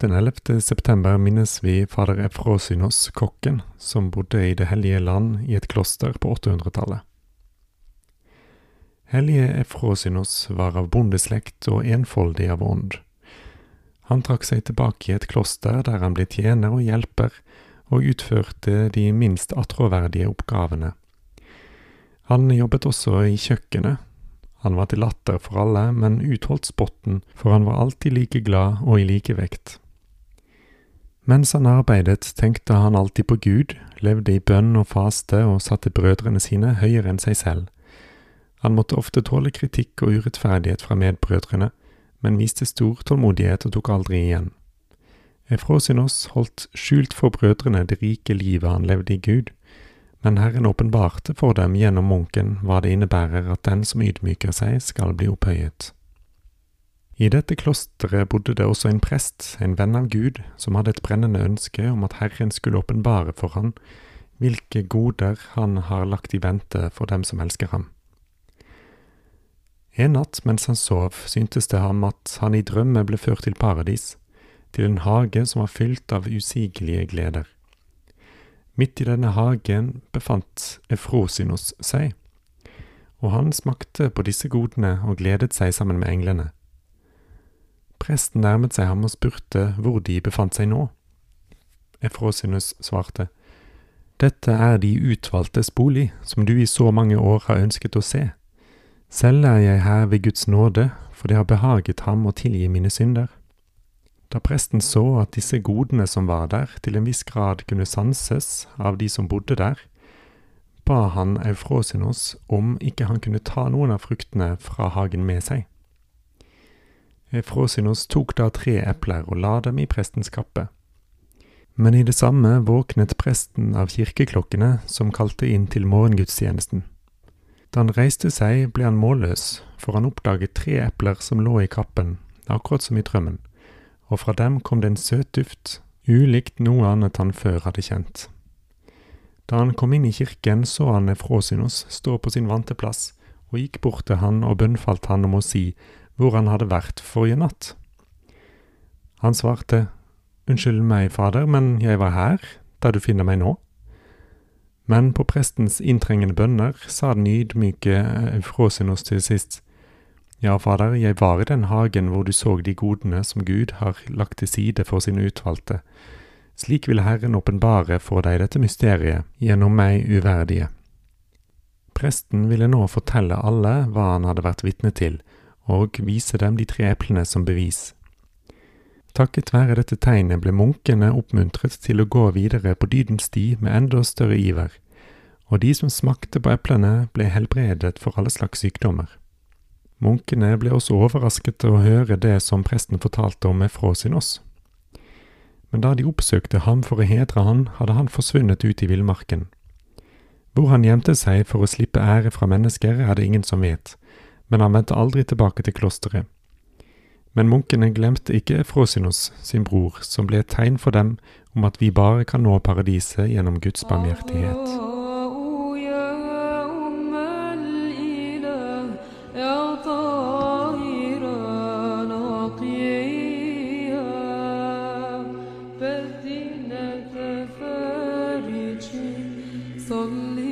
Den 11. september minnes vi fader Efrosynos, kokken, som bodde i Det hellige land i et kloster på 800-tallet. Hellige Efrosynos var av bondeslekt og enfoldig av ånd. Han trakk seg tilbake i et kloster der han ble tjener og hjelper, og utførte de minst attråverdige oppgavene. Han jobbet også i kjøkkenet. Han var til latter for alle, men utholdt spotten, for han var alltid like glad og i likevekt. Mens han arbeidet, tenkte han alltid på Gud, levde i bønn og faste og satte brødrene sine høyere enn seg selv. Han måtte ofte tåle kritikk og urettferdighet fra medbrødrene, men viste stor tålmodighet og tok aldri igjen. Efrosinos holdt skjult for brødrene det rike livet han levde i Gud, men Herren åpenbarte for dem gjennom munken hva det innebærer at den som ydmyker seg, skal bli opphøyet. I dette klosteret bodde det også en prest, en venn av Gud, som hadde et brennende ønske om at Herren skulle åpenbare for han hvilke goder han har lagt i vente for dem som elsker ham. En natt mens han sov, syntes det ham at han i drømme ble ført til paradis, til en hage som var fylt av usigelige gleder. Midt i denne hagen befant Efrosinos seg, og han smakte på disse godene og gledet seg sammen med englene. Presten nærmet seg ham og spurte hvor de befant seg nå. Efrosinus svarte, Dette er de utvalgtes bolig, som du i så mange år har ønsket å se. Selv er jeg her ved Guds nåde, for det har behaget ham å tilgi mine synder. Da presten så at disse godene som var der, til en viss grad kunne sanses av de som bodde der, ba han Eufrosinos om ikke han kunne ta noen av fruktene fra hagen med seg. Eufrosinos tok da tre epler og la dem i prestens kappe. Men i det samme våknet presten av kirkeklokkene som kalte inn til morgengudstjenesten. Da han reiste seg, ble han målløs, for han oppdaget tre epler som lå i kappen, akkurat som i drømmen, og fra dem kom det en søt duft, ulikt noe annet han før hadde kjent. Da han kom inn i kirken, så han Efrosinos stå på sin vante plass, og gikk bort til han og bønnfalt han om å si hvor han hadde vært forrige natt. Han svarte, Unnskyld meg, fader, men jeg var her, der du finner meg nå. Men på prestens inntrengende bønner sa den ydmyke Eufrosinos til sist, Ja, fader, jeg var i den hagen hvor du så de godene som Gud har lagt til side for sine utvalgte. Slik vil Herren åpenbare for deg dette mysteriet gjennom meg uverdige. Presten ville nå fortelle alle hva han hadde vært vitne til, og vise dem de tre eplene som bevis. Takket være dette tegnet ble munkene oppmuntret til å gå videre på dydens sti med enda større iver, og de som smakte på eplene, ble helbredet for alle slags sykdommer. Munkene ble også overrasket til å høre det som presten fortalte om Efrosinos. Men da de oppsøkte ham for å hedre han, hadde han forsvunnet ut i villmarken. Hvor han gjemte seg for å slippe ære fra mennesker, er det ingen som vet, men han vendte aldri tilbake til klosteret. Men munkene glemte ikke Efrosinos, sin bror, som ble et tegn for dem om at vi bare kan nå paradiset gjennom Guds barmhjertighet. عذراء يا أم الإله يا طاهرة نقيا بدينة فارج صلي